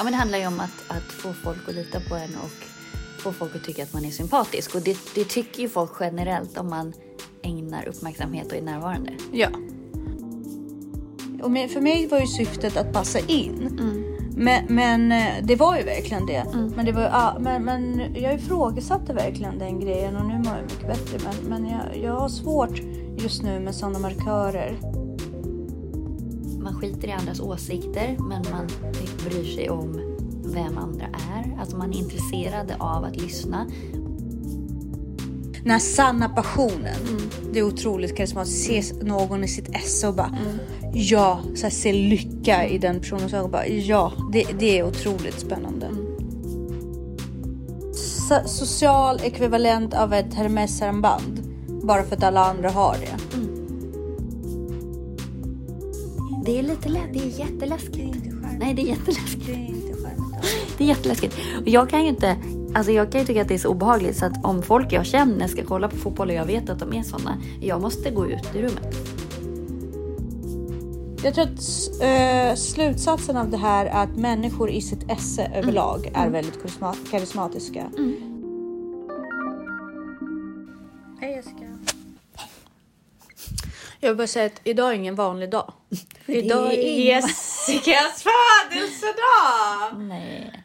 Ja, men det handlar ju om att, att få folk att lita på en och få folk att tycka att man är sympatisk. Och det, det tycker ju folk generellt om man ägnar uppmärksamhet och är närvarande. Ja. Och med, för mig var ju syftet att passa in. Men, men eh, det var ju verkligen det. Men, det var, ja, men, men jag ifrågasatte verkligen den grejen och nu mår jag mycket bättre. Men, men jag, jag har svårt just nu med sådana markörer. Skiter i andras åsikter, men man bryr sig om vem andra är. Alltså man är intresserad av att lyssna. Den här sanna passionen. Det är otroligt karismatiskt. Se någon i sitt esse och bara ja, så här, se lycka i den personens ögon. Bara, ja, det, det är otroligt spännande. So- social ekvivalent av ett Hermes-armband. Bara för att alla andra har det. Det är lite lä- det är jätteläskigt. Nej, det är jätteläskigt. Det är inte. Det är jätteläskigt. Och jag kan ju inte, alltså jag kan ju tycka att det är så obehagligt så att om folk jag känner ska kolla på fotboll och jag vet att de är sådana, jag måste gå ut ur rummet. Jag tror att eh, slutsatsen av det här är att människor i sitt esse överlag är väldigt karisma- karismatiska. Hej Jag vill bara säga att idag är ingen vanlig dag. idag är Jessicas födelsedag! Nej.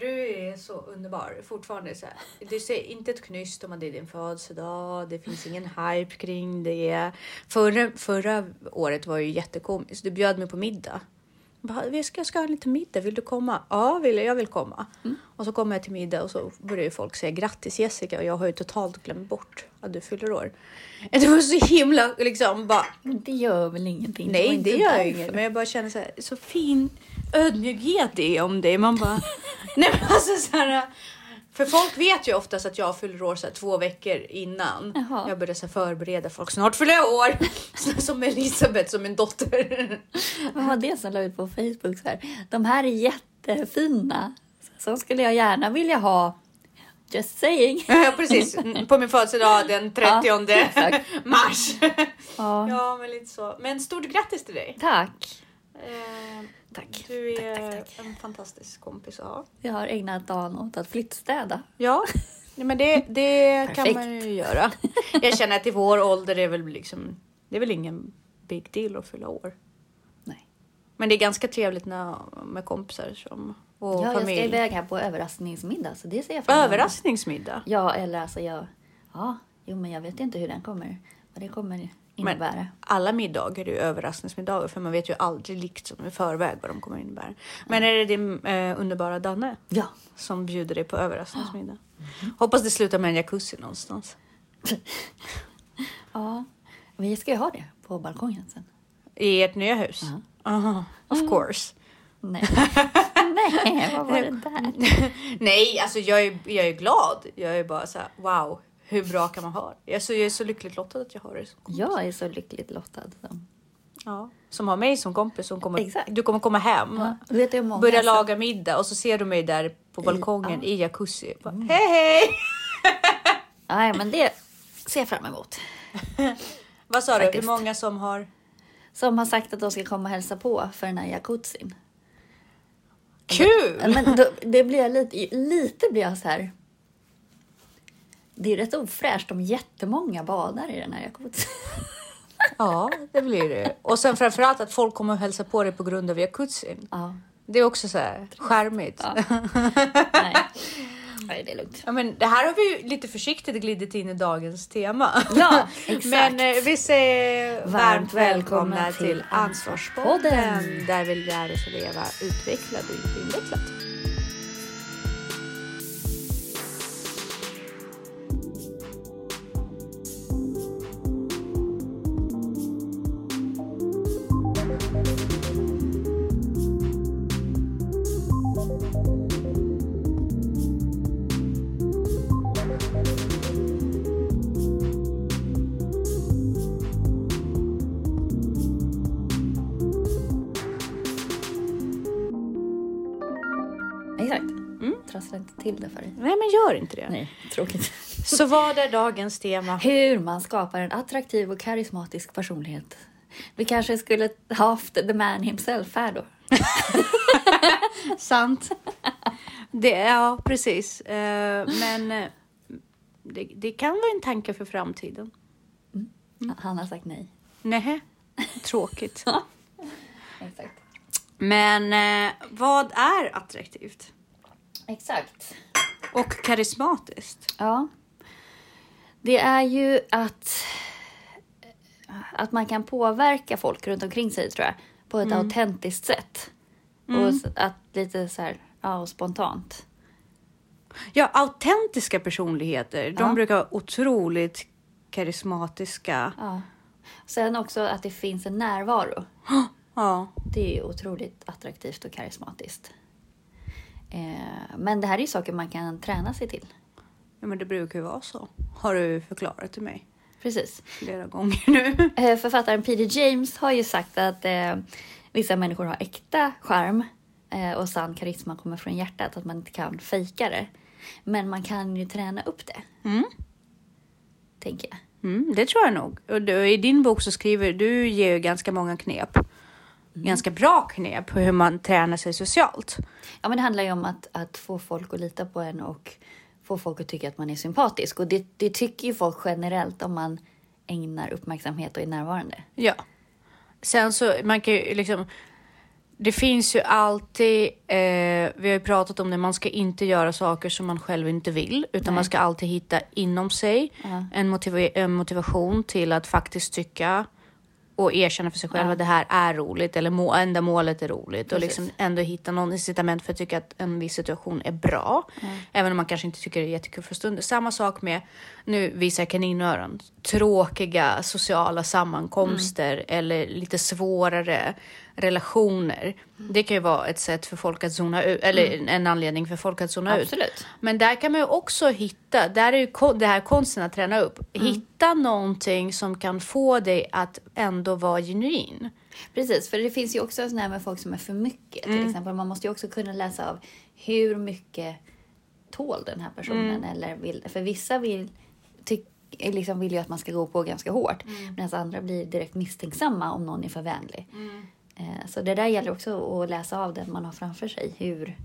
Du är så underbar fortfarande. Så här. Du säger inte ett knyst om att det är din födelsedag. Det finns ingen hype kring det. Förra, förra året var ju jättekomiskt. Du bjöd mig på middag. "Vi ska, jag ska ha lite middag, vill du komma? Ja, vill jag, vill komma. Och så kommer jag till middag och så börjar folk säga grattis Jessica och jag har ju totalt glömt bort att du fyller år. Det var så himla liksom bara det gör väl ingenting? Nej, inte det gör inget. Men jag bara känner så här, så fin ödmjukhet det är om dig. Man bara, nej men alltså så här. För folk vet ju oftast att jag fyller år så här, två veckor innan. Jaha. Jag börjar så här, förbereda folk. Snart fyller jag år! Så- som Elisabeth, som min dotter. Vad var det som la ut på Facebook? Så här? De här är jättefina. Så skulle jag gärna vilja ha. Just saying. Ja, precis. På min födelsedag den 30 Ja, mars. Ja. Ja, men lite så. Men stort grattis till dig. Tack. Eh, Tack. Du Tack, är tack, tack. en fantastisk kompis att ha. Jag har ägnat dagen åt att flyttstäda. Ja, nej, men det, det kan man ju göra. Jag känner att i vår ålder är väl liksom, det är väl ingen big deal att fylla år. Nej. Men det är ganska trevligt när, med kompisar som, och Ja, jag ska familj. iväg här på överraskningsmiddag så det ser jag fram emot. Överraskningsmiddag. Ja, eller alltså jag... Ja, jo men jag vet inte hur den kommer... Vad det kommer innebära. Men alla middagar är ju överraskningsmiddagar för man vet ju aldrig liksom i förväg vad de kommer innebära. Men är det din eh, underbara Danne Ja. som bjuder dig på överraskningsmiddag? Hoppas det slutar med en jacuzzi någonstans. Ja. Vi ska ju ha det på balkongen sen. I ert nya hus? Aha, of course. Nej. Nej, vad var det där? Nej, alltså jag är, jag är glad. Jag är bara så här, wow, hur bra kan man ha det? Alltså, jag är så lyckligt lottad att jag har det. som kompis. Jag är så lyckligt lottad. Som... Ja. Som har mig som kompis. Som kommer, Exakt. Du kommer komma hem, Ja, du vet, är många börja som- laga middag och så ser du mig där på balkongen ja. i jacuzzi. Bara, Hej hej! Nej, men det ser jag fram emot. Vad sa du? Faktiskt. Hur många som har? Som har sagt att de ska komma och hälsa på för den här jacuzzin. Kul! Men då, det blir jag lite, lite blir jag så här. Det är rätt ofräscht om jättemånga badar i den här jacuzzin. Ja, det blir det. Och sen framförallt att folk kommer att hälsa på dig på grund av jacuzzin. Ja, Det är också så här charmigt. Ja. nej. nej, det är lugnt. Ja, men det här har vi ju lite försiktigt glidit in i dagens tema. Ja, exakt. Men eh, vi säger varmt, Varmt välkomna välkomna till. Ansvarspodden. Där vi lär oss att leva utvecklat och inte invecklat. Nej, tråkigt. Så vad är dagens tema? Hur man skapar en attraktiv och karismatisk personlighet Vi kanske skulle ha haft the man himself här då. Sant. Det, ja, precis. Eh, men eh, det, det kan vara en tanke för framtiden. Han har sagt nej. Nej, tråkigt. Exakt. Men eh, vad är attraktivt? Exakt. Och karismatiskt? Ja. Det är ju att, att man kan påverka folk runt omkring sig tror jag. På ett autentiskt sätt. Och s- att lite så här, ja, och spontant. Ja, autentiska personligheter. De Ja. brukar vara otroligt karismatiska. Ja. Sen också att det finns en närvaro. Ja. Det är otroligt attraktivt och karismatiskt. Eh, men det här är ju saker man kan träna sig till. ja, men det brukar ju vara så. Har du förklarat till mig Precis. flera gånger nu. Eh, Författaren Peter James har ju sagt att eh, vissa människor har äkta charm eh, och sann karisma kommer från hjärtat, att man inte kan fejka det. Men man kan ju träna upp det, Mm. tänker jag. Mm, det tror jag nog. Och du, I din bok så skriver du ger ju ganska många knep. Ganska bra knep på hur man tränar sig socialt. Ja, men det handlar ju om att, att få folk att lita på en och få folk att tycka att man är sympatisk. Och det, det tycker ju folk generellt om man ägnar uppmärksamhet och är närvarande. Ja. Sen så, man kan ju liksom... Det finns ju alltid, eh, vi har ju pratat om det, man ska inte göra saker som man själv inte vill. Utan Nej. man ska alltid hitta inom sig Ja. en, motiva- en motivation till att faktiskt tycka och erkänna för sig själv Ja. att det här är roligt eller må, enda målet är roligt. Och Precis. liksom ändå hitta någon incitament för att tycka att en viss situation är bra. Även om man kanske inte tycker det är jättekul för stunden. Samma sak med, nu visar jag kaninöron, tråkiga sociala sammankomster Mm. eller lite svårare relationer. Det kan ju vara ett sätt för folk att zona ut, eller en anledning för folk att zona ut. Mm. Absolut. Men där kan man ju också hitta, där är ju det här konsten att träna upp, hitta någonting som kan få dig att ändå vara genuin. Precis, för det finns ju också sådana här med folk som är för mycket. Till exempel, man måste ju också kunna läsa av hur mycket tål den här personen. Eller vill, för vissa vill, tyck, liksom vill ju att man ska gå på ganska hårt. Medan andra blir direkt misstänksamma om någon är för vänlig. Eh, Så det där gäller också att läsa av den man har framför sig. Hur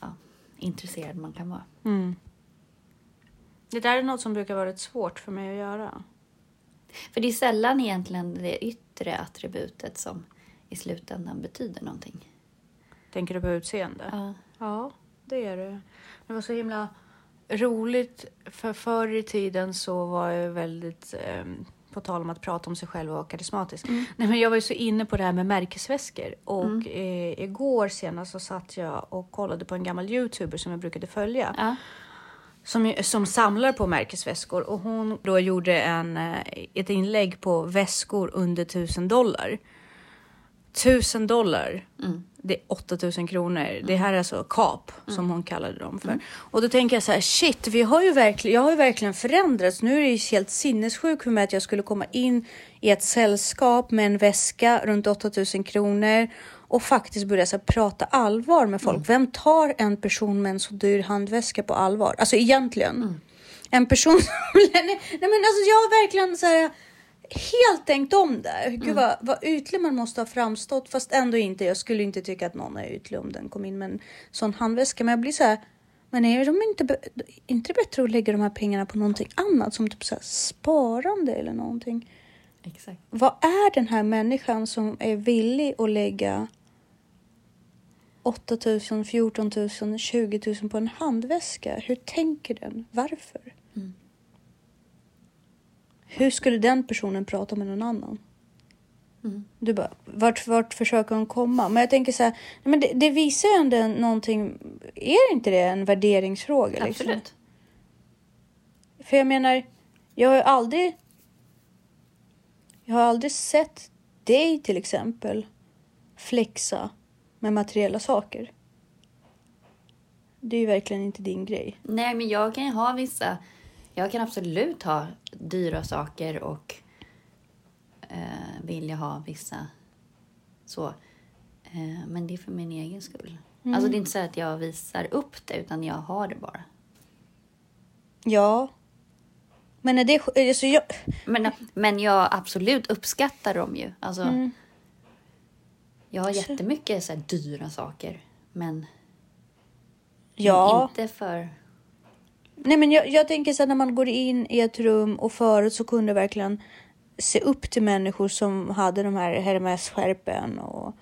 ja, intresserad man kan vara. Det där är något som brukar vara rätt svårt för mig att göra. För det är sällan egentligen det yttre attributet som i slutändan betyder någonting. Tänker du på utseende? Ja. Ja, det är det. Det var så himla roligt, för förr i tiden så var jag väldigt, eh, på tal om att prata om sig själv och vara karismatisk. Nej, men jag var ju så inne på det här med märkesväskor och eh, igår senast så satt jag och kollade på en gammal youtuber som jag brukade följa. Ja. som, som samlar på märkesväskor och hon då gjorde en, eh, ett inlägg på väskor under tusen dollar. Tusen dollar, det är 8000 kronor. Det här är alltså kap som hon kallade dem för. Och då tänker jag så här, shit, vi har ju verkligen, jag har ju verkligen förändrats. Nu är det ju helt sinnessjukt för mig att jag skulle komma in i ett sällskap med en väska runt 8000 kronor och faktiskt börja så här, prata allvar med folk. Vem tar en person med en så dyr handväska på allvar? Alltså egentligen. En person nej, nej men alltså jag har verkligen så här, helt tänkt om där. Gud vad, vad ytlig man måste ha framstått fast ändå inte. Jag skulle inte tycka att någon är ytlig om den kom in med en sån handväska. Men jag blir så här, men är de inte, inte det bättre att lägga de här pengarna på någonting annat som typ så sparande eller någonting? Exakt. Vad är den här människan som är villig att lägga 8 000, 14 000, 20 000 på en handväska? Hur tänker den? Varför? Hur skulle den personen prata med någon annan? Du bara, vart, vart försöker hon komma? Men jag tänker så här, men det, det visar ju ändå någonting. Är inte det en värderingsfråga? Liksom? Absolut. För jag menar, jag har ju aldrig... Jag har aldrig sett dig till exempel flexa med materiella saker. Det är ju verkligen inte din grej. Nej, men jag kan ju ha vissa... Jag kan absolut ha dyra saker och eh, vilja ha vissa så. Eh, men det är för min egen skull. Alltså det är inte så att jag visar upp det, utan jag har det bara. Ja. Men är det... Alltså jag, Men, men jag absolut uppskattar dem ju. Alltså, Mm. Jag har jättemycket så här dyra saker. Men ja. inte för... Nej, men jag, jag tänker så här, när man går in i ett rum och förut så kunde verkligen se upp till människor som hade de här Hermes-skärpen och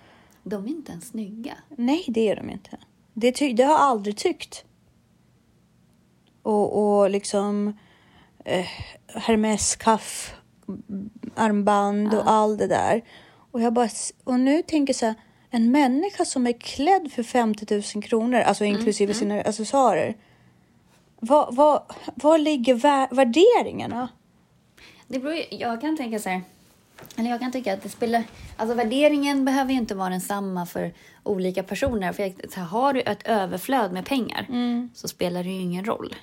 De är inte ens snygga. nej, det är de inte. Det, ty, det har jag aldrig tyckt. Och, och liksom eh, Hermes kaff, armband och allt det där. Och jag bara, och nu tänker jag så här, en människa som är klädd för 50 000 kronor, alltså inklusive sina accessoarer. Vad, vad, vad ligger vä- värderingarna? Det beror, jag kan tänka så här... Eller jag kan tycka att det spelar... Alltså värderingen behöver ju inte vara densamma för olika personer. För jag, så här, har du ett överflöd med pengar så spelar det ju ingen roll.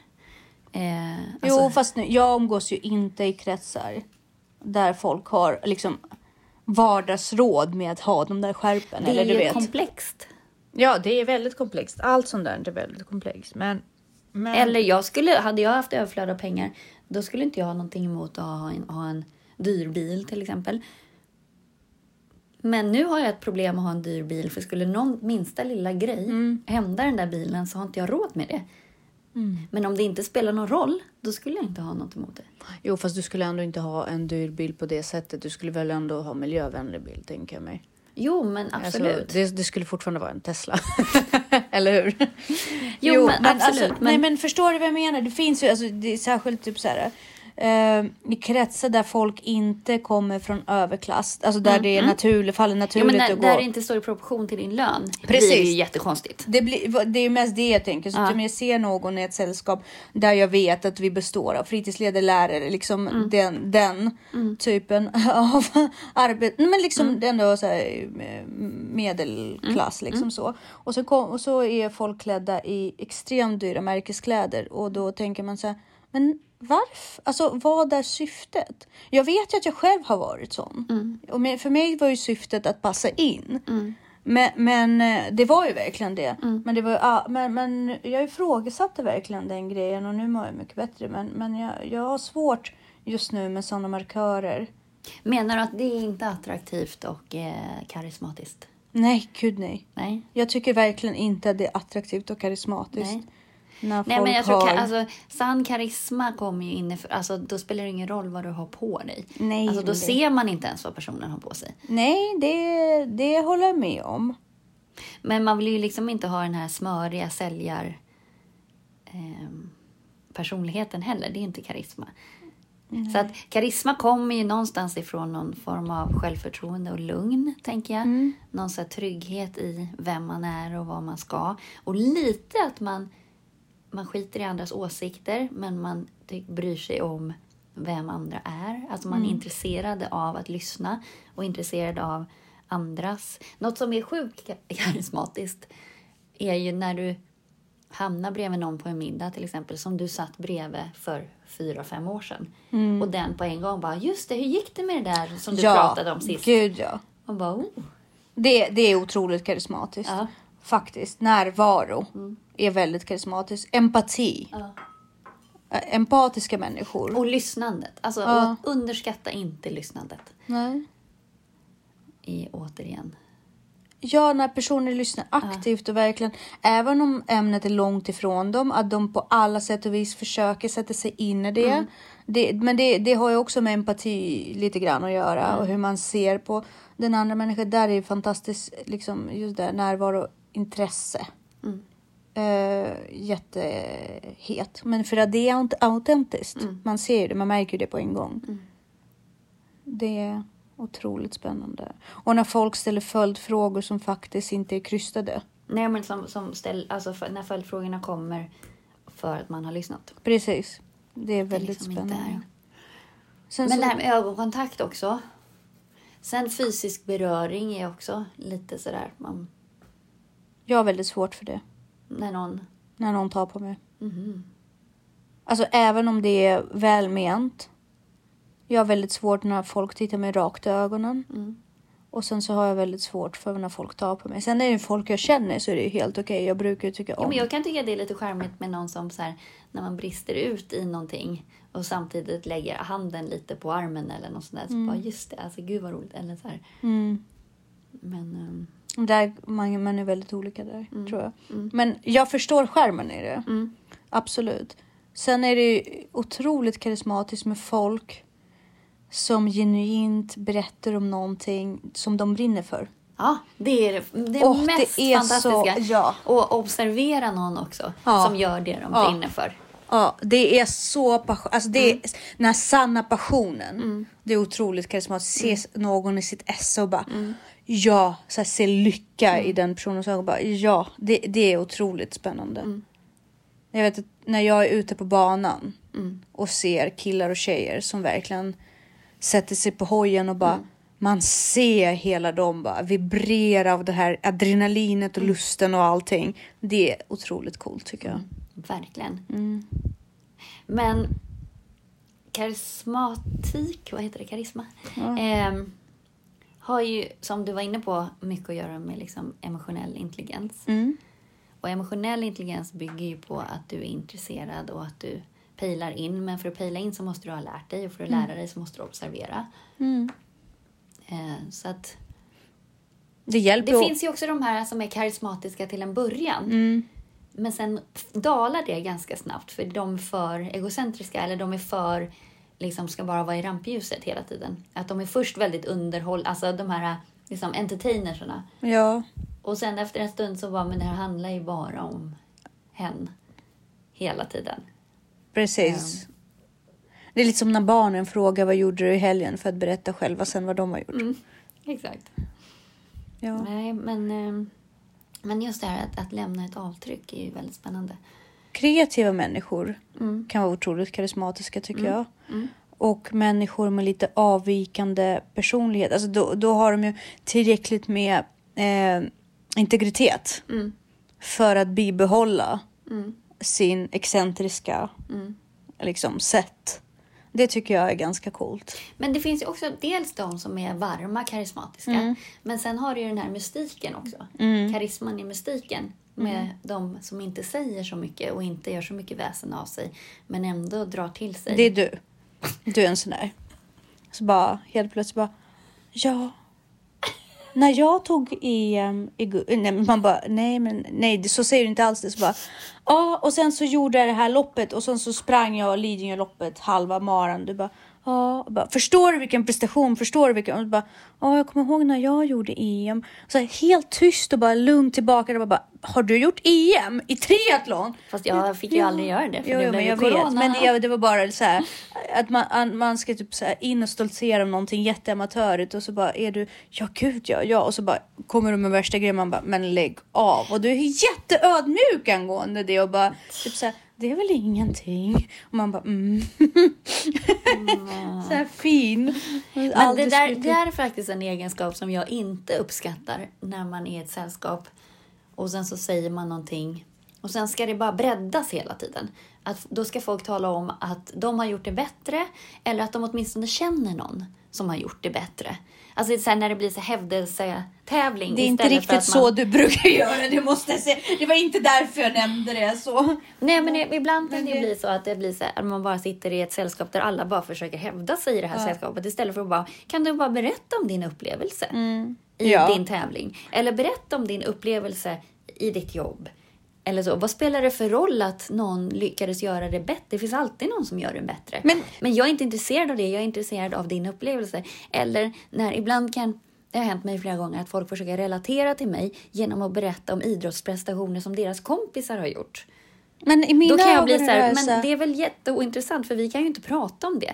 Eh, alltså, jo, fast nu, jag umgås ju inte i kretsar där folk har liksom vardagsråd med att ha de där skärpen. det eller är du ju vet. komplext. Ja, det är väldigt komplext. Allt sånt där är väldigt komplext. Men, men Eller jag skulle, hade jag haft överflöd av pengar, då skulle inte jag ha någonting emot att ha en, ha en dyr bil till exempel. Men nu har jag ett problem att ha en dyr bil, för skulle någon minsta lilla grej hända den där bilen så har inte jag råd med det. Men om det inte spelar någon roll, då skulle jag inte ha något emot det. Jo, fast du skulle ändå inte ha en dyr bil på det sättet. Du skulle väl ändå ha miljövänlig bil, tänker jag mig. Jo, men absolut. Alltså, det, det skulle fortfarande vara en Tesla. Eller hur? Jo, men absolut, Alltså, men- Nej, men förstår du vad jag menar? Det finns ju, alltså, det är särskilt typ så här. Eh, I kretsar där folk inte kommer från överklass, alltså där det är naturligt, faller naturligt men när, att gå. där det inte står i proportion till din lön, det Precis. blir ju jättekonstigt. Det, blir, det är ju mest det jag tänker. Så Ja. om jag ser någon i ett sällskap där jag vet att vi består av fritidsledare, lärare, liksom Mm. den, den typen av arbete. Men liksom ändå så här, eh, medelklass liksom så. Och så, kom, och så är folk klädda i extremt dyra märkeskläder och då tänker man så här, men varför? Alltså vad är syftet? Jag vet ju att jag själv har varit sån. Och men- för mig var ju syftet att passa in. Men, men eh, det var ju verkligen det. Men, det var, ja, men, men jag ifrågasatte verkligen den grejen och nu mår jag mycket bättre. Men, men jag, jag har svårt just nu med sådana markörer. Menar du att det är inte attraktivt och eh, karismatiskt? Nej, gud nej. Nej. Jag tycker verkligen inte att det är attraktivt och karismatiskt. Nej. När Nej, men jag tror har... alltså, sann karisma kommer ju inifrån... Alltså, då spelar det ingen roll vad du har på dig. Nej, alltså, då det- ser man inte ens vad personen har på sig. Nej, det, det håller jag med om. Men man vill ju liksom inte ha den här smöriga säljar... ehm, personligheten heller. Det är inte karisma. Så att karisma kommer ju någonstans ifrån någon form av självförtroende och lugn, tänker jag. Någon så trygghet i vem man är och vad man ska. Och lite att man, man skiter i andras åsikter, men man bryr sig om vem andra är. Alltså man är intresserad av att lyssna och intresserad av andras. Något som är sjukt ka- karismatiskt är ju när du hamnar bredvid någon på en middag till exempel som du satt bredvid för fyra, fem år sedan. Och den på en gång bara, just det, hur gick det med det där som du pratade om sist? gud ja. Och bara, oh. Det, det är otroligt karismatiskt. Ja. Mm. Faktiskt. Närvaro är väldigt karismatiskt. Empati. Ja. Empatiska människor. Och lyssnandet. Alltså, Ja. och underskatta inte lyssnandet. Nej. I, återigen. Ja, när personer lyssnar aktivt och verkligen, även om ämnet är långt ifrån dem, att de på alla sätt och vis försöker sätta sig in i det. det men det, det har ju också med empati lite grann att göra och hur man ser på den andra människan. Där är ju fantastiskt, liksom just det, närvaro, intresse. Uh, jättehet. Men för att det är aut- autentiskt. Man ser det, man märker det på en gång. Det är otroligt spännande. Och när folk ställer följdfrågor som faktiskt inte är krystade. Nej, men som, som ställ, alltså för, när följdfrågorna kommer för att man har lyssnat. Precis. Det är Det är väldigt liksom spännande. Sen Men så, det här med ögonkontakt också. Sen fysisk beröring är också lite sådär, man, jag har väldigt svårt för det. när någon... När någon tar på mig. Mhm. Alltså även om det är välment. Jag har väldigt svårt när folk tittar mig rakt i ögonen. Mm. Och sen så har jag väldigt svårt för när folk tar på mig. Sen är det folk jag känner så är det ju helt okej. Jag brukar ju tycka Ja, om. men jag kan tycka det är lite charmigt med någon som så här, när man brister ut i någonting och samtidigt lägger handen lite på armen eller något sånt där. Så bara just det, alltså gud vad roligt. Eller så här. Mm. Men ehm, Där, man, man är väldigt olika där, tror jag. Men jag förstår skärmen i det. mm. Absolut. Sen är det ju otroligt karismatiskt med folk som genuint berättar om någonting som de brinner för. ja, det är det, det Åh, mest det är så- fantastiska. ja. Och observera någon också Ja. som gör det de Ja. brinner för. Ja, det är så passion, alltså det är den här sanna passionen. Mm. Det är otroligt karismatiskt. Se någon i sitt esse och bara ja, så här, se lycka Mm. i den personens ögon. Bara, ja, det, det är otroligt spännande. Mm. Jag vet att när jag är ute på banan Mm. och ser killar och tjejer som verkligen sätter sig på hojen och bara Mm. man ser hela dem bara vibrera av det här adrenalinet Mm. och lusten och allting. Det är otroligt coolt tycker jag. Verkligen. Mm. Men karismatik, vad heter det, karisma? Ehm, har ju, som du var inne på, mycket att göra med liksom emotionell intelligens. Mm. Och emotionell intelligens bygger ju på att du är intresserad och att du pejlar in. Men för att pejla in så måste du ha lärt dig och för att lära dig så måste du observera. Mm. Eh, så att Det hjälper det finns ju också de här som är karismatiska till en början. Mm. Men sen dalar det ganska snabbt för de är för egocentriska eller de är för liksom ska bara vara i rampljuset hela tiden. Att de är först väldigt underhåll, alltså de här liksom entertainersarna. Ja. Och sen efter en stund så bara, men det här handlar ju bara om hen. Hela tiden. Precis. Det är lite som när barnen frågar vad gjorde du i helgen för att berätta själva sen vad de har gjort. Mm. Exakt. Ja. Nej, men, eh, men just det här att, att lämna ett avtryck är ju väldigt spännande. Kreativa människor Mm. kan vara otroligt karismatiska tycker jag. Och människor med lite avvikande personlighet, alltså då, då har de ju tillräckligt med eh, integritet Mm. för att bibehålla Mm. sin excentriska Mm. liksom, sätt. Det tycker jag är ganska coolt. Men det finns ju också dels de som är varma, karismatiska. Mm. Men sen har du ju den här mystiken också. Karisman i mystiken. Med Mm. de som inte säger så mycket och inte gör så mycket väsen av sig. Men ändå drar till sig. Det är du. Du är en sån där. Så bara helt plötsligt bara, ja. När jag tog EM i ehm, eh, nej, man bara, nej men nej, så säger du inte alls det. Så bara, ja och sen så gjorde jag det här loppet och sen så sprang jag Lidingö-loppet halva maran. Du bara, ja. Förstår du vilken prestation? Förstår du vilken? Och du bara, ja jag kommer ihåg när jag gjorde EM. Så här, helt tyst och bara lugnt tillbaka. Och bara, har du gjort EM i triathlon? Fast jag fick ju aldrig göra det för Jo, men jag corona. vet. Men det, det var bara så här att man, an- man ska typ så här in och stoltsera om någonting jätteamatörigt och så bara är du, ja gud ja, ja och så bara kommer du med värsta grejen man bara, men lägg av och du är jätteödmjuk angående det och bara typ så här, det är väl ingenting och man bara mm. så här fin. Men det där, det är faktiskt en egenskap som jag inte uppskattar när man är i ett sällskap och sen så säger man någonting och sen ska det bara breddas hela tiden. Att då ska folk tala om att de har gjort det bättre eller att de åtminstone känner någon som har gjort det bättre. Alltså det så här när det blir så hävdelsetävling det är inte riktigt man... så du brukar göra, det måste jag säga. Det var inte därför jag nämnde det så. Nej men i- ibland kan det ju det- bli så att det blir så här, att man bara sitter i ett sällskap där alla bara försöker hävda sig i det här sällskapet istället för att bara, kan du bara berätta om din upplevelse i Mm. Ja. din tävling? Eller berätta om din upplevelse i ditt jobb. Eller så. Vad spelar det för roll att någon lyckades göra det bättre? Det finns alltid någon som gör det bättre. Men- Men jag är inte intresserad av det, jag är intresserad av din upplevelse. Eller när ibland kan det har hänt mig flera gånger att folk försöker relatera till mig genom att berätta om idrottsprestationer som deras kompisar har gjort. Men i mina Då kan jag bli så här, men det är väl jätteointressant för vi kan ju inte prata om det.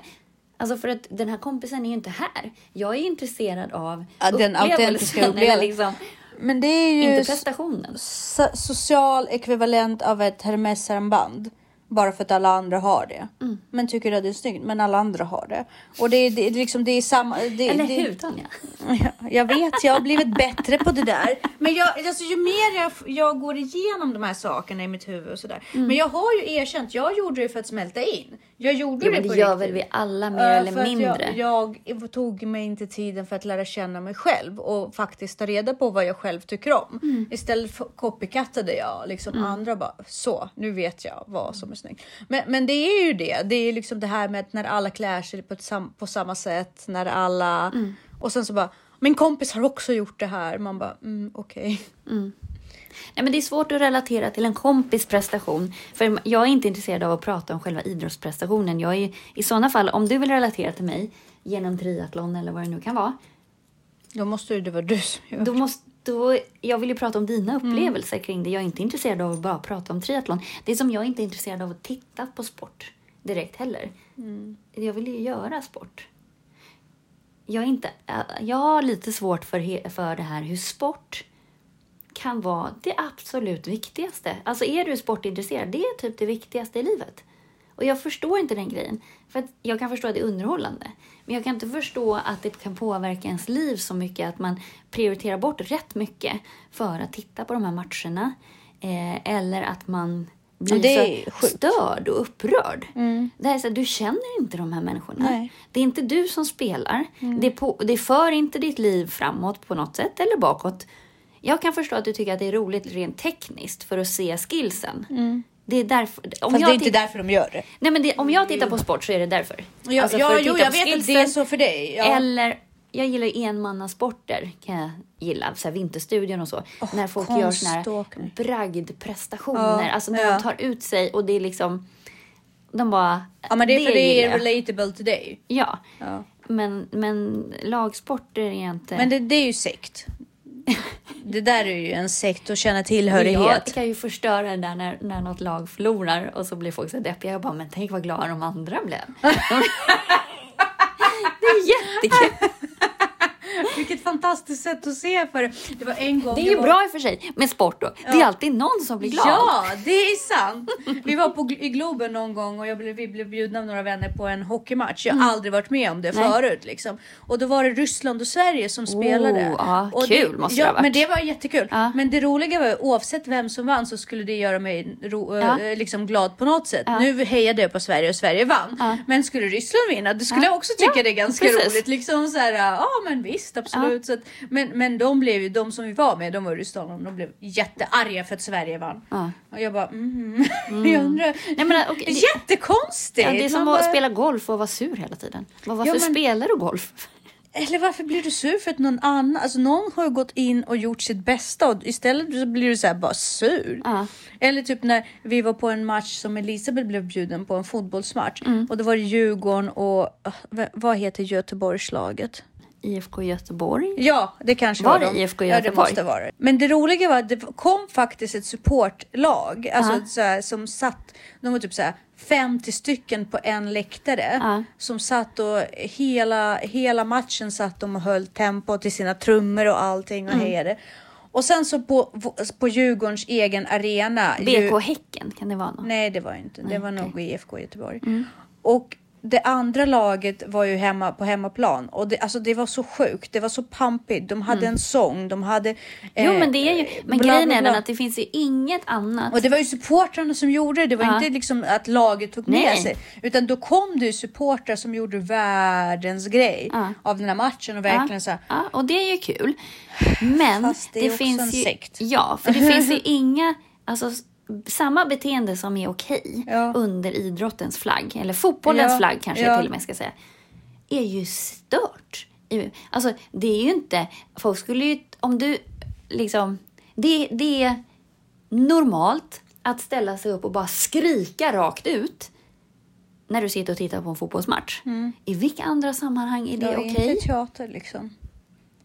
Alltså för att den här kompisen är ju inte här. Jag är intresserad av Ja, den autentiska upplevelsen. liksom, Men det är ju inte prestationen. so- social ekvivalent av ett Hermes-armband. Bara för att alla andra har det. Mm. Men tycker att det är snyggt. Men alla andra har det. Och det, är- det, är liksom, det är samma... Det, Eller det, hur Tanja? Ja, Jag vet, jag har blivit bättre på det där. Men jag, alltså, ju mer jag, jag går igenom de här sakerna i mitt huvud och sådär. Mm. Men jag har ju erkänt, jag gjorde det för att smälta in. Jag gjorde Jo, det på det gör riktigt. väl vi alla mer Ja, eller mindre. Jag, jag tog mig inte tiden för att lära känna mig själv och faktiskt ta reda på vad jag själv tycker om. Mm. Istället för copycattade jag liksom andra bara så, nu vet jag vad som är snyggt. Men, men det är ju det, det är liksom det här med att när alla klär sig på, sam, på samma sätt, när alla Mm. och sen så bara min kompis har också gjort det här. Man bara mm, okej. Nej, men det är svårt att relatera till en kompis prestation. För jag är inte intresserad av att prata om själva idrottsprestationen. Jag är, I sådana fall, om du vill relatera till mig genom triathlon eller vad det nu kan vara. Då måste det vara du som gör Då måste, då, jag vill ju prata om dina Mm. upplevelser kring det. Jag är inte intresserad av att bara prata om triathlon. Det är som jag inte är intresserad av att titta på sport direkt heller. Mm. Jag vill ju göra sport. Jag, är inte, äh, jag har lite svårt för, för det här hur sport kan vara det absolut viktigaste. Alltså är du sportintresserad, det är typ det viktigaste i livet. Och jag förstår inte den grejen. För att jag kan förstå att det är underhållande. Men jag kan inte förstå att det kan påverka ens liv så mycket att man prioriterar bort rätt mycket för att titta på de här matcherna. Eh, eller att man blir så sjukt. störd och upprörd. Det här är så att du känner inte de här människorna. Nej. Det är inte du som spelar. Det, på, det för inte ditt liv framåt på något sätt eller bakåt. Jag kan förstå att du tycker att det är roligt rent tekniskt för att se skillsen. Det är därför. Om Fast det är inte därför de gör det. Nej, men det, om jag tittar på sport så är det därför. Ja, Alltså, ja jo, jag vet att det är så för dig. Ja. Eller, jag gillar ju enmannasporter kan jag gilla. Så här Vinterstudion och så. när folk gör såna här bragdprestationer. Ja, Alltså när ja. de tar ut sig och det är liksom... De bara... ja, men det är för det är relatable till dig. Ja. Ja. Men, men lagsporter är inte... Men det, det är ju sekt. Det där är ju en sekt och känna jag tillhörighet. kan ju förstöra det där när, när något lag förlorar och så blir folk så deppiga. Jag bara, men tänk vad glada de andra blev. De... det är jättekul. Fantastiskt sätt att se för det var en gång Det är ju var- bra i och för sig med sport då. Det är alltid någon som blir glad. Ja, det är sant. Vi var på, i Globen någon gång och jag blev, vi blev bjudna av några vänner på en hockeymatch. Jag har aldrig varit med om det Mm. Nej. förut. Liksom. Och då var det Ryssland och Sverige som spelade. ja, och kul det, måste det ja, ha varit. Men det var jättekul. Ja. Men det roliga var oavsett vem som vann så skulle det göra mig ro, Ja. eh, liksom glad på något sätt. Ja. Nu hejade jag på Sverige och Sverige vann. Ja. Men skulle Ryssland vinna, det skulle Ja. jag också tycka Ja, det är ganska precis. roligt. Liksom så här, ja men visst absolut. Så att, men, men de blev ju, de som vi var med, de var i Ryssland och de blev jättearga för att Sverige vann. Ja. Och jag bara, mm. jag undrar. Nej, men, okej, det- Jättekonstigt! Ja, det är som Man att bara, spela golf och vara sur hela tiden. Men Varför Ja, men- spelar du golf? Eller varför blir du sur för att någon annan, alltså någon har gått in och gjort sitt bästa och istället så blir du så bara sur. Ja. Eller typ när vi var på en match som Elisabeth blev bjuden på, en fotbollsmatch. Mm. Och då var det Djurgården och, uh, v- vad heter Göteborgslaget? IFK Göteborg. Ja, det kanske Var var, det de. IFK Ja, det Göteborg? måste vara det. Men det roliga var att det kom faktiskt ett supportlag, alltså Ja. så här, som satt, de var typ så här 50 stycken på en läktare Ja. som satt och hela, hela matchen satt de och höll tempo till sina trummor och allting och Mm. hejade. Och sen så på, på Djurgårdens egen arena. BK Häcken, kan det vara något? Nej, det var inte. Det Nej, var okej. nog IFK Göteborg. Och det andra laget var ju hemma på hemmaplan och det, alltså det var så sjukt. Det var så pampigt. De hade en sång, de hade. Mm. Jo, eh, men det är ju... Men bla, grejen bla, är bla. den att det finns ju inget annat. Och det var ju supportrarna som gjorde det. Det var Ja. inte liksom att laget tog med Nej. sig. Utan då kom det ju supportrar som gjorde världens grej Ja. av den här matchen och verkligen så här. Ja, och det är ju kul. Men Fast det är också finns en ju... sekt. Ja, för det finns ju inga... Alltså, samma beteende som är okej Ja. under idrottens flagg, eller fotbollens Ja, flagg kanske ja. jag till och med ska säga, är ju stört. Alltså, det är ju inte... Folk skulle ju... Om du liksom... Det, det är normalt att ställa sig upp och bara skrika rakt ut när du sitter och tittar på en fotbollsmatch. I vilka andra sammanhang är det Det är okej? inte teater liksom.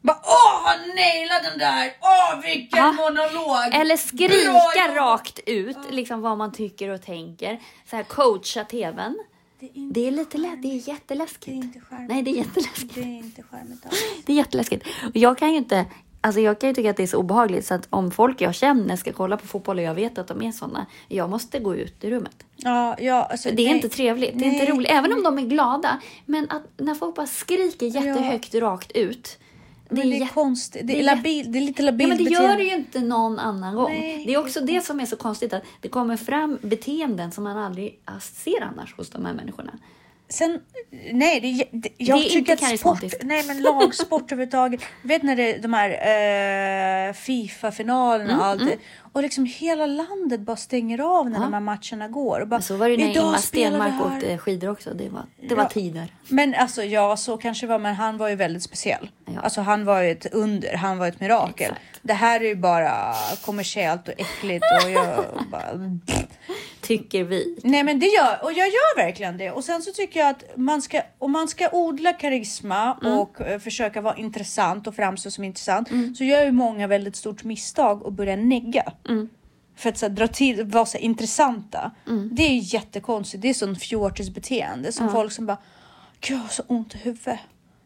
Bara, Åh, han nailade den där! Åh, vilken Ja. monolog! Eller Bra skrika jobbat! rakt ut liksom vad man tycker och tänker. Så här coacha tvn. Det är inte, Det är lite lätt, det är jätteläskigt. det är inte charmigt. Nej, det är jätteläskigt. Det är inte charmigt alls. Det är jätteläskigt. Och jag kan ju inte Alltså jag kan ju tycka att det är så obehagligt så att om folk jag känner ska kolla på fotboll och jag vet att de är såna, jag måste gå ut i rummet. Ja, ja, alltså, Det är nej. inte trevligt, det är inte Nej. roligt. Även om de är glada. Men att när folk bara skriker jättehögt rakt ut. Det är, det är konstigt. Det är, labil, det är lite Ja, labilt men det beteende. gör det ju inte någon annan gång. Nej. Det är också det som är så konstigt att det kommer fram beteenden som man aldrig ser annars hos de här människorna. Sen, nej, det, det, jag Det är tycker inte att sport, nej men lagsport överhuvudtaget. Vet när det är de här eh, Fifa-finalerna Mm, och allt det. Och liksom hela landet bara stänger av när de här matcherna går. Och bara, så var det när "Idag Ingmar spelar vi Stenmark här." åkte skidor också. Det var, det var Ja. tider. Men alltså ja, så kanske det var, men han var ju väldigt speciell. Ja. Alltså han var ju ett under, han var ett mirakel. Exakt. Det här är ju bara kommersiellt och äckligt och jag bara... Tycker vi. Nej men det gör, och jag gör verkligen det. Och sen så tycker jag att man ska, om man ska odla karisma Mm. och eh, försöka vara intressant och framstå som intressant så gör ju många väldigt stort misstag och börjar negga. Mm. För att så här, dra till, vara så här, intressanta. Det är jättekonstigt. Det är sån fjortisbeteende som folk som bara, gud jag har så ont i huvudet.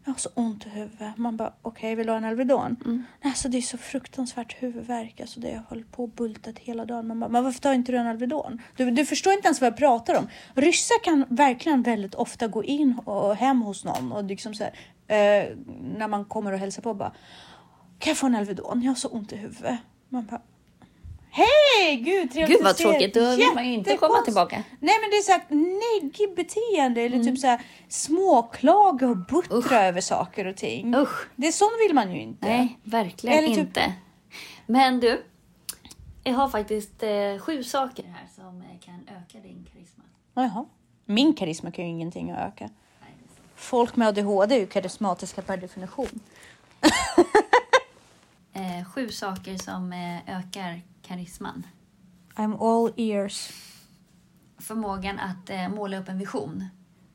Jag har så ont i huvudet. Man bara, okej vill du ha en Alvedon? Mm. Alltså det är så fruktansvärt huvudvärk. Alltså det jag håller på och bultat hela dagen. Man bara, men varför tar inte du en Alvedon? Du, du förstår inte ens vad jag pratar om. Ryssar kan verkligen väldigt ofta gå in och hem hos någon och liksom så här, eh, när man kommer och hälsar på bara, kan jag få en Alvedon? Jag har så ont i huvudet. Man bara, Hej! Gud, trevligt Gud vad att se er. tråkigt, då vill man ju inte komma tillbaka. Nej men det är så här neggigt beteende eller Mm. typ så här småklaga och buttra över saker och ting. Usch. Det är sånt vill man ju inte. Nej, verkligen Eller typ- inte. Men du, jag har faktiskt eh, sju saker här som eh, kan öka din karisma. Jaha. Min karisma kan ju ingenting att öka. Folk med ADHD är ju karismatiska per definition. Eh, sju saker som eh, ökar karisman. I'm all ears. Förmågan att eh, måla upp en vision.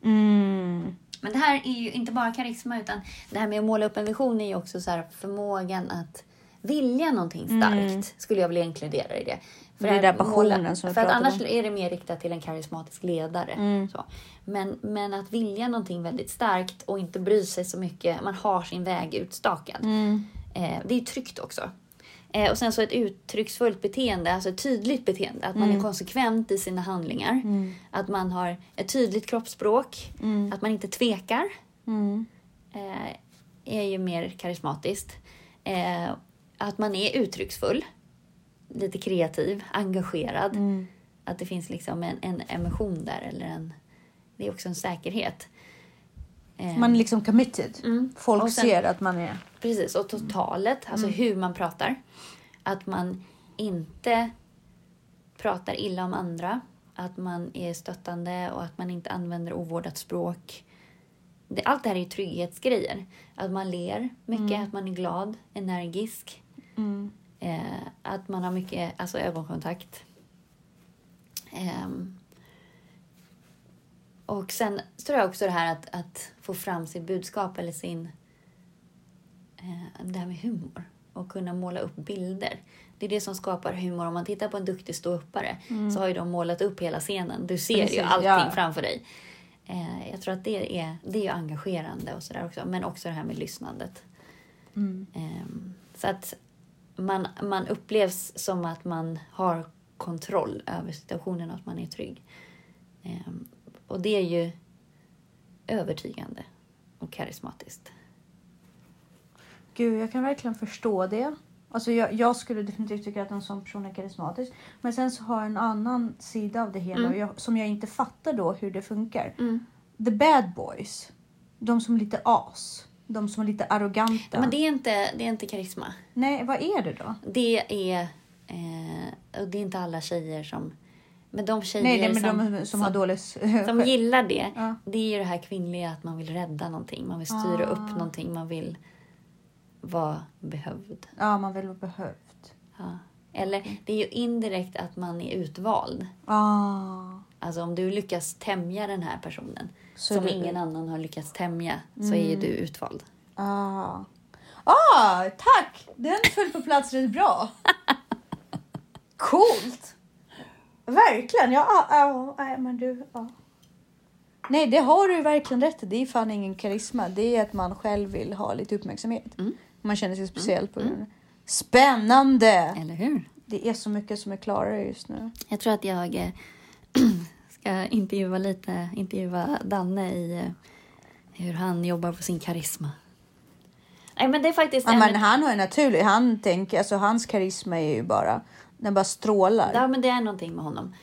Mm. Men det här är ju inte bara karisma utan det här med att måla upp en vision är ju också så här förmågan att vilja någonting starkt. Skulle jag vilja inkludera i det. För Mm. Det är där passionen som vi För att annars om. är det mer riktat till en karismatisk ledare. Mm. Så. Men, men att vilja någonting väldigt starkt och inte bry sig så mycket. Man har sin väg utstakad. Mm. Eh, det är tryggt också. Eh, och sen så ett uttrycksfullt beteende, alltså ett tydligt beteende. Att man Mm. är konsekvent i sina handlingar. Att man har ett tydligt kroppsspråk. Att man inte tvekar. Mm. Eh, är ju mer karismatiskt. Eh, att man är uttrycksfull. Lite kreativ, engagerad. Mm. Att det finns liksom en, en emotion där. Eller en, det är också en säkerhet. Eh, Man är liksom committed. Mm. Folk sen- ser att man är... Precis, och totalet, alltså hur man pratar. Att man inte pratar illa om andra. Att man är stöttande och att man inte använder ovårdat språk. Det, allt det här är ju trygghetsgrejer. Att man ler mycket, att man är glad, energisk. Mm. Eh, att man har mycket alltså ögonkontakt. Ehm. Och sen tror jag också det här att, att få fram sitt budskap eller sin... Eh, det här med humor och kunna måla upp bilder. Det är det som skapar humor. Om man tittar på en duktig ståuppare så har ju de målat upp hela scenen. Du ser Precis, ju allting ja. framför dig. Eh, jag tror att det är, det är ju engagerande och sådär också. Men också det här med lyssnandet. Ehm, så att man, man upplevs som att man har kontroll över situationen och att man är trygg. Ehm, och det är ju övertygande och karismatiskt. Gud, jag kan verkligen förstå det. Alltså jag, jag skulle definitivt tycka att en sån person är karismatisk. Men sen så har jag en annan sida av det hela och jag, som jag inte fattar då hur det funkar. The bad boys. De som är lite as. De som är lite arroganta. Men det är, inte, det är inte karisma. Nej, vad är det då? Det är... Eh, och det är inte alla tjejer som... Men de tjejer Nej, nej men som, de som, har dålig... som gillar det, Ja. det är ju det här kvinnliga att man vill rädda någonting. Man vill styra Ah. upp någonting. Man vill vara behövd. Ja, man vill vara behövd. Ja. Eller det är ju indirekt att man är utvald. Ah. Alltså om du lyckas tämja den här personen Så som du- ingen annan har lyckats tämja så är ju du utvald. Ah. ah, tack! Den föll på plats rätt bra. Coolt! Verkligen. Ja, ja, ja, nej, men du. Ja. Nej, det har du verkligen rätt. Det är fan ingen karisma. Det är att man själv vill ha lite uppmärksamhet. Mm. Man känner sig speciellt på grund det. Spännande! Eller hur? Det är så mycket som är klarare just nu. Jag tror att jag eh, ska intervjua lite, intervjua Danne i eh, hur han jobbar på sin karisma. Nej, men det är faktiskt... Ja, en- men han har ju naturligt, han tänker, alltså hans karisma är ju bara, den bara strålar. Ja, men det är någonting med honom.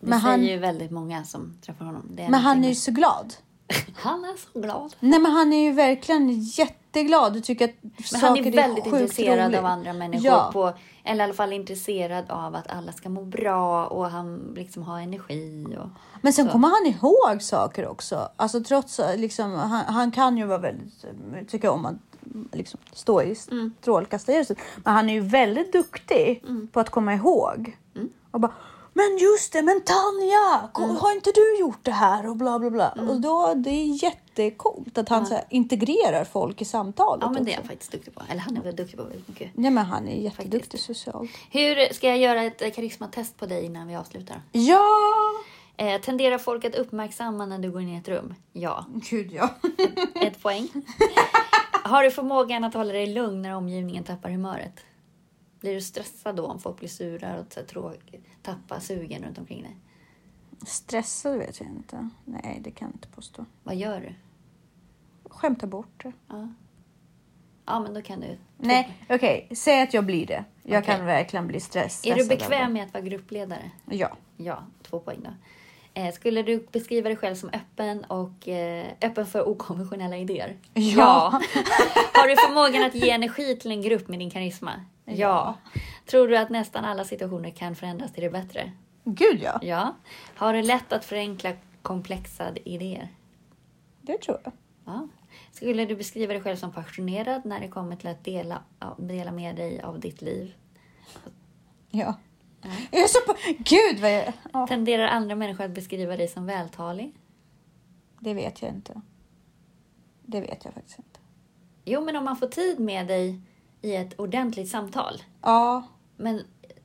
Det Men säger han- ju väldigt många som träffar honom. Det är Men han är någonting ju så glad. med- han är så glad. Nej men han är ju verkligen jätteglad. Du tycker att Men saker han är väldigt sjukt intresserad roligt. av andra människor. Ja. På, eller i alla fall intresserad av att alla ska må bra och han liksom har energi. Och, Men sen Så. kommer han ihåg saker också. Alltså trots liksom, han, han kan ju vara väldigt, tycker om att liksom, stå i Mm. strålkastarljuset. Men han är ju väldigt duktig Mm. på att komma ihåg. Och bara, men just det, men Tanja, Mm. har inte du gjort det här? Och bla bla bla. Och då, det är jättekult att han så här, integrerar folk i samtalet ja, men det är han faktiskt duktig på. Eller han är väl duktig på väldigt mycket. Nej men han är jätteduktig socialt. Hur ska jag göra ett eh, karismatest på dig innan vi avslutar? Ja! Eh, tenderar folk att uppmärksamma när du går in i ett rum? Ja. Gud ja. Ett poäng. Har du förmågan att hålla dig lugn när omgivningen tappar humöret? Blir du stressad då om folk blir sura och så här tråkigt, tappar sugen runt omkring dig? Stressad vet jag inte. Nej, det kan jag inte påstå. Vad gör du? Skämta bort det. Ja, ja men då kan du. Nej, okej. Säg att jag blir det. Jag Okej. kan verkligen bli stress, Är du stressad bekväm med att vara gruppledare? Ja. Ja, två poäng då. Eh, skulle du beskriva dig själv som öppen och eh, öppen för okonventionella idéer? Ja. Har du förmågan att ge energi till en grupp med din karisma? Ja. Tror du att nästan alla situationer kan förändras till det bättre? Gud ja. Ja. Har du lätt att förenkla komplexa idéer? Det tror jag. Ja. Skulle du beskriva dig själv som passionerad när det kommer till att dela, ja, dela med dig av ditt liv? Ja. Jag är så på... Gud vad jag... Ja, Tenderar andra människor att beskriva dig som vältalig? det vet jag inte. Det vet jag faktiskt inte. Jo, men om man får tid med dig i ett ordentligt samtal. Ja. Men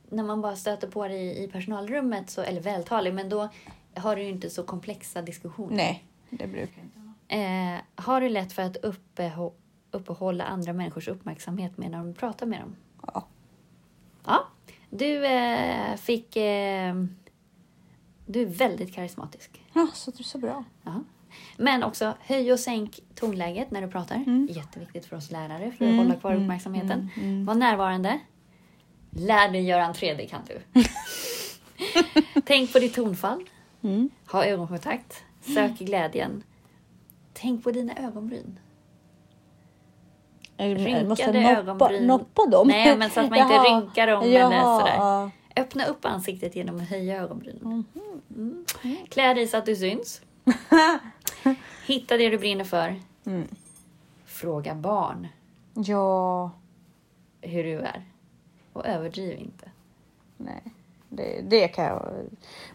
när man bara stöter på dig i personalrummet, så, eller vältalig, men då har du ju inte så komplexa diskussioner. Nej, det brukar jag inte vara. Eh, har du lätt för att uppehå- uppehålla andra människors uppmärksamhet med när de pratar med dem? Ja. Du eh, fick... Eh, du är väldigt karismatisk. Ja, så, så bra. Ja. Men också höj och sänk tonläget när du pratar. Mm. Jätteviktigt för oss lärare för att hålla kvar uppmärksamheten. Var närvarande. Lär dig göra entré, det kan du. Tänk på ditt tonfall. Mm. Ha ögonkontakt. Sök glädjen. Tänk på dina ögonbryn. Rynkade måste noppa, ögonbryn. noppa dem. Nej, men så att man inte Jaha. rynkar dem Jaha, eller sådär. Öppna upp ansiktet genom att höja ögonbrynen. Mhm. Mm. Klä dig så att du syns. Hitta det du brinner för. Mm. Fråga barn Ja, hur du är. Och överdriv inte. nej. Det, det kan jag.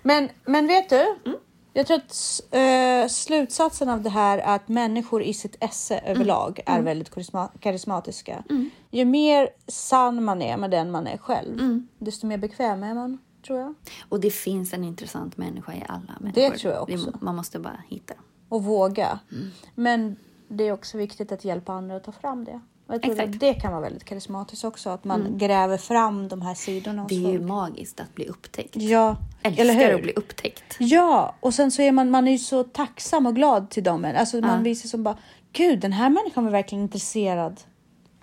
Men, men vet du? Mm. Jag tror att eh, slutsatsen av det här är att människor i sitt esse Mm. överlag är väldigt karisma, karismatiska. Ju mer sann man är med den man är själv, Mm. desto mer bekväm är man, tror jag. Och det finns en intressant människa i alla människor. tror jag också. Det- Man måste bara hitta. Och våga. Mm. Men det är också viktigt att hjälpa andra att ta fram det. Jag tror Exakt. Mm. det kan vara väldigt karismatiskt också, att man gräver fram de här sidorna hos Det är ju magiskt att bli upptäckt. Ja, eller Älskar hur? att bli upptäckt. Ja, och sen så är man, man är ju så tacksam och glad till dem. Alltså man Ja. visar som bara, gud den här människan var verkligen intresserad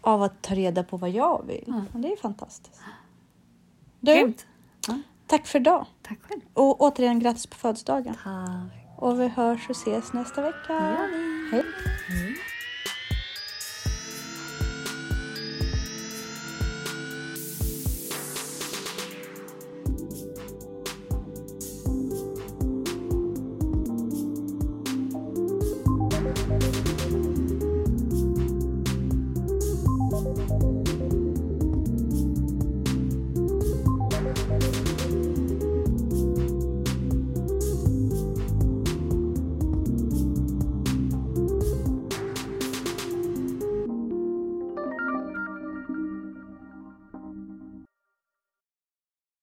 av att ta reda på vad jag vill. Och det är fantastiskt. Du, Grymt. Ja, tack för idag. tack själv. Och återigen grattis på födelsedagen. Tack. Och vi hörs och ses nästa vecka. vi. Hej. Hej.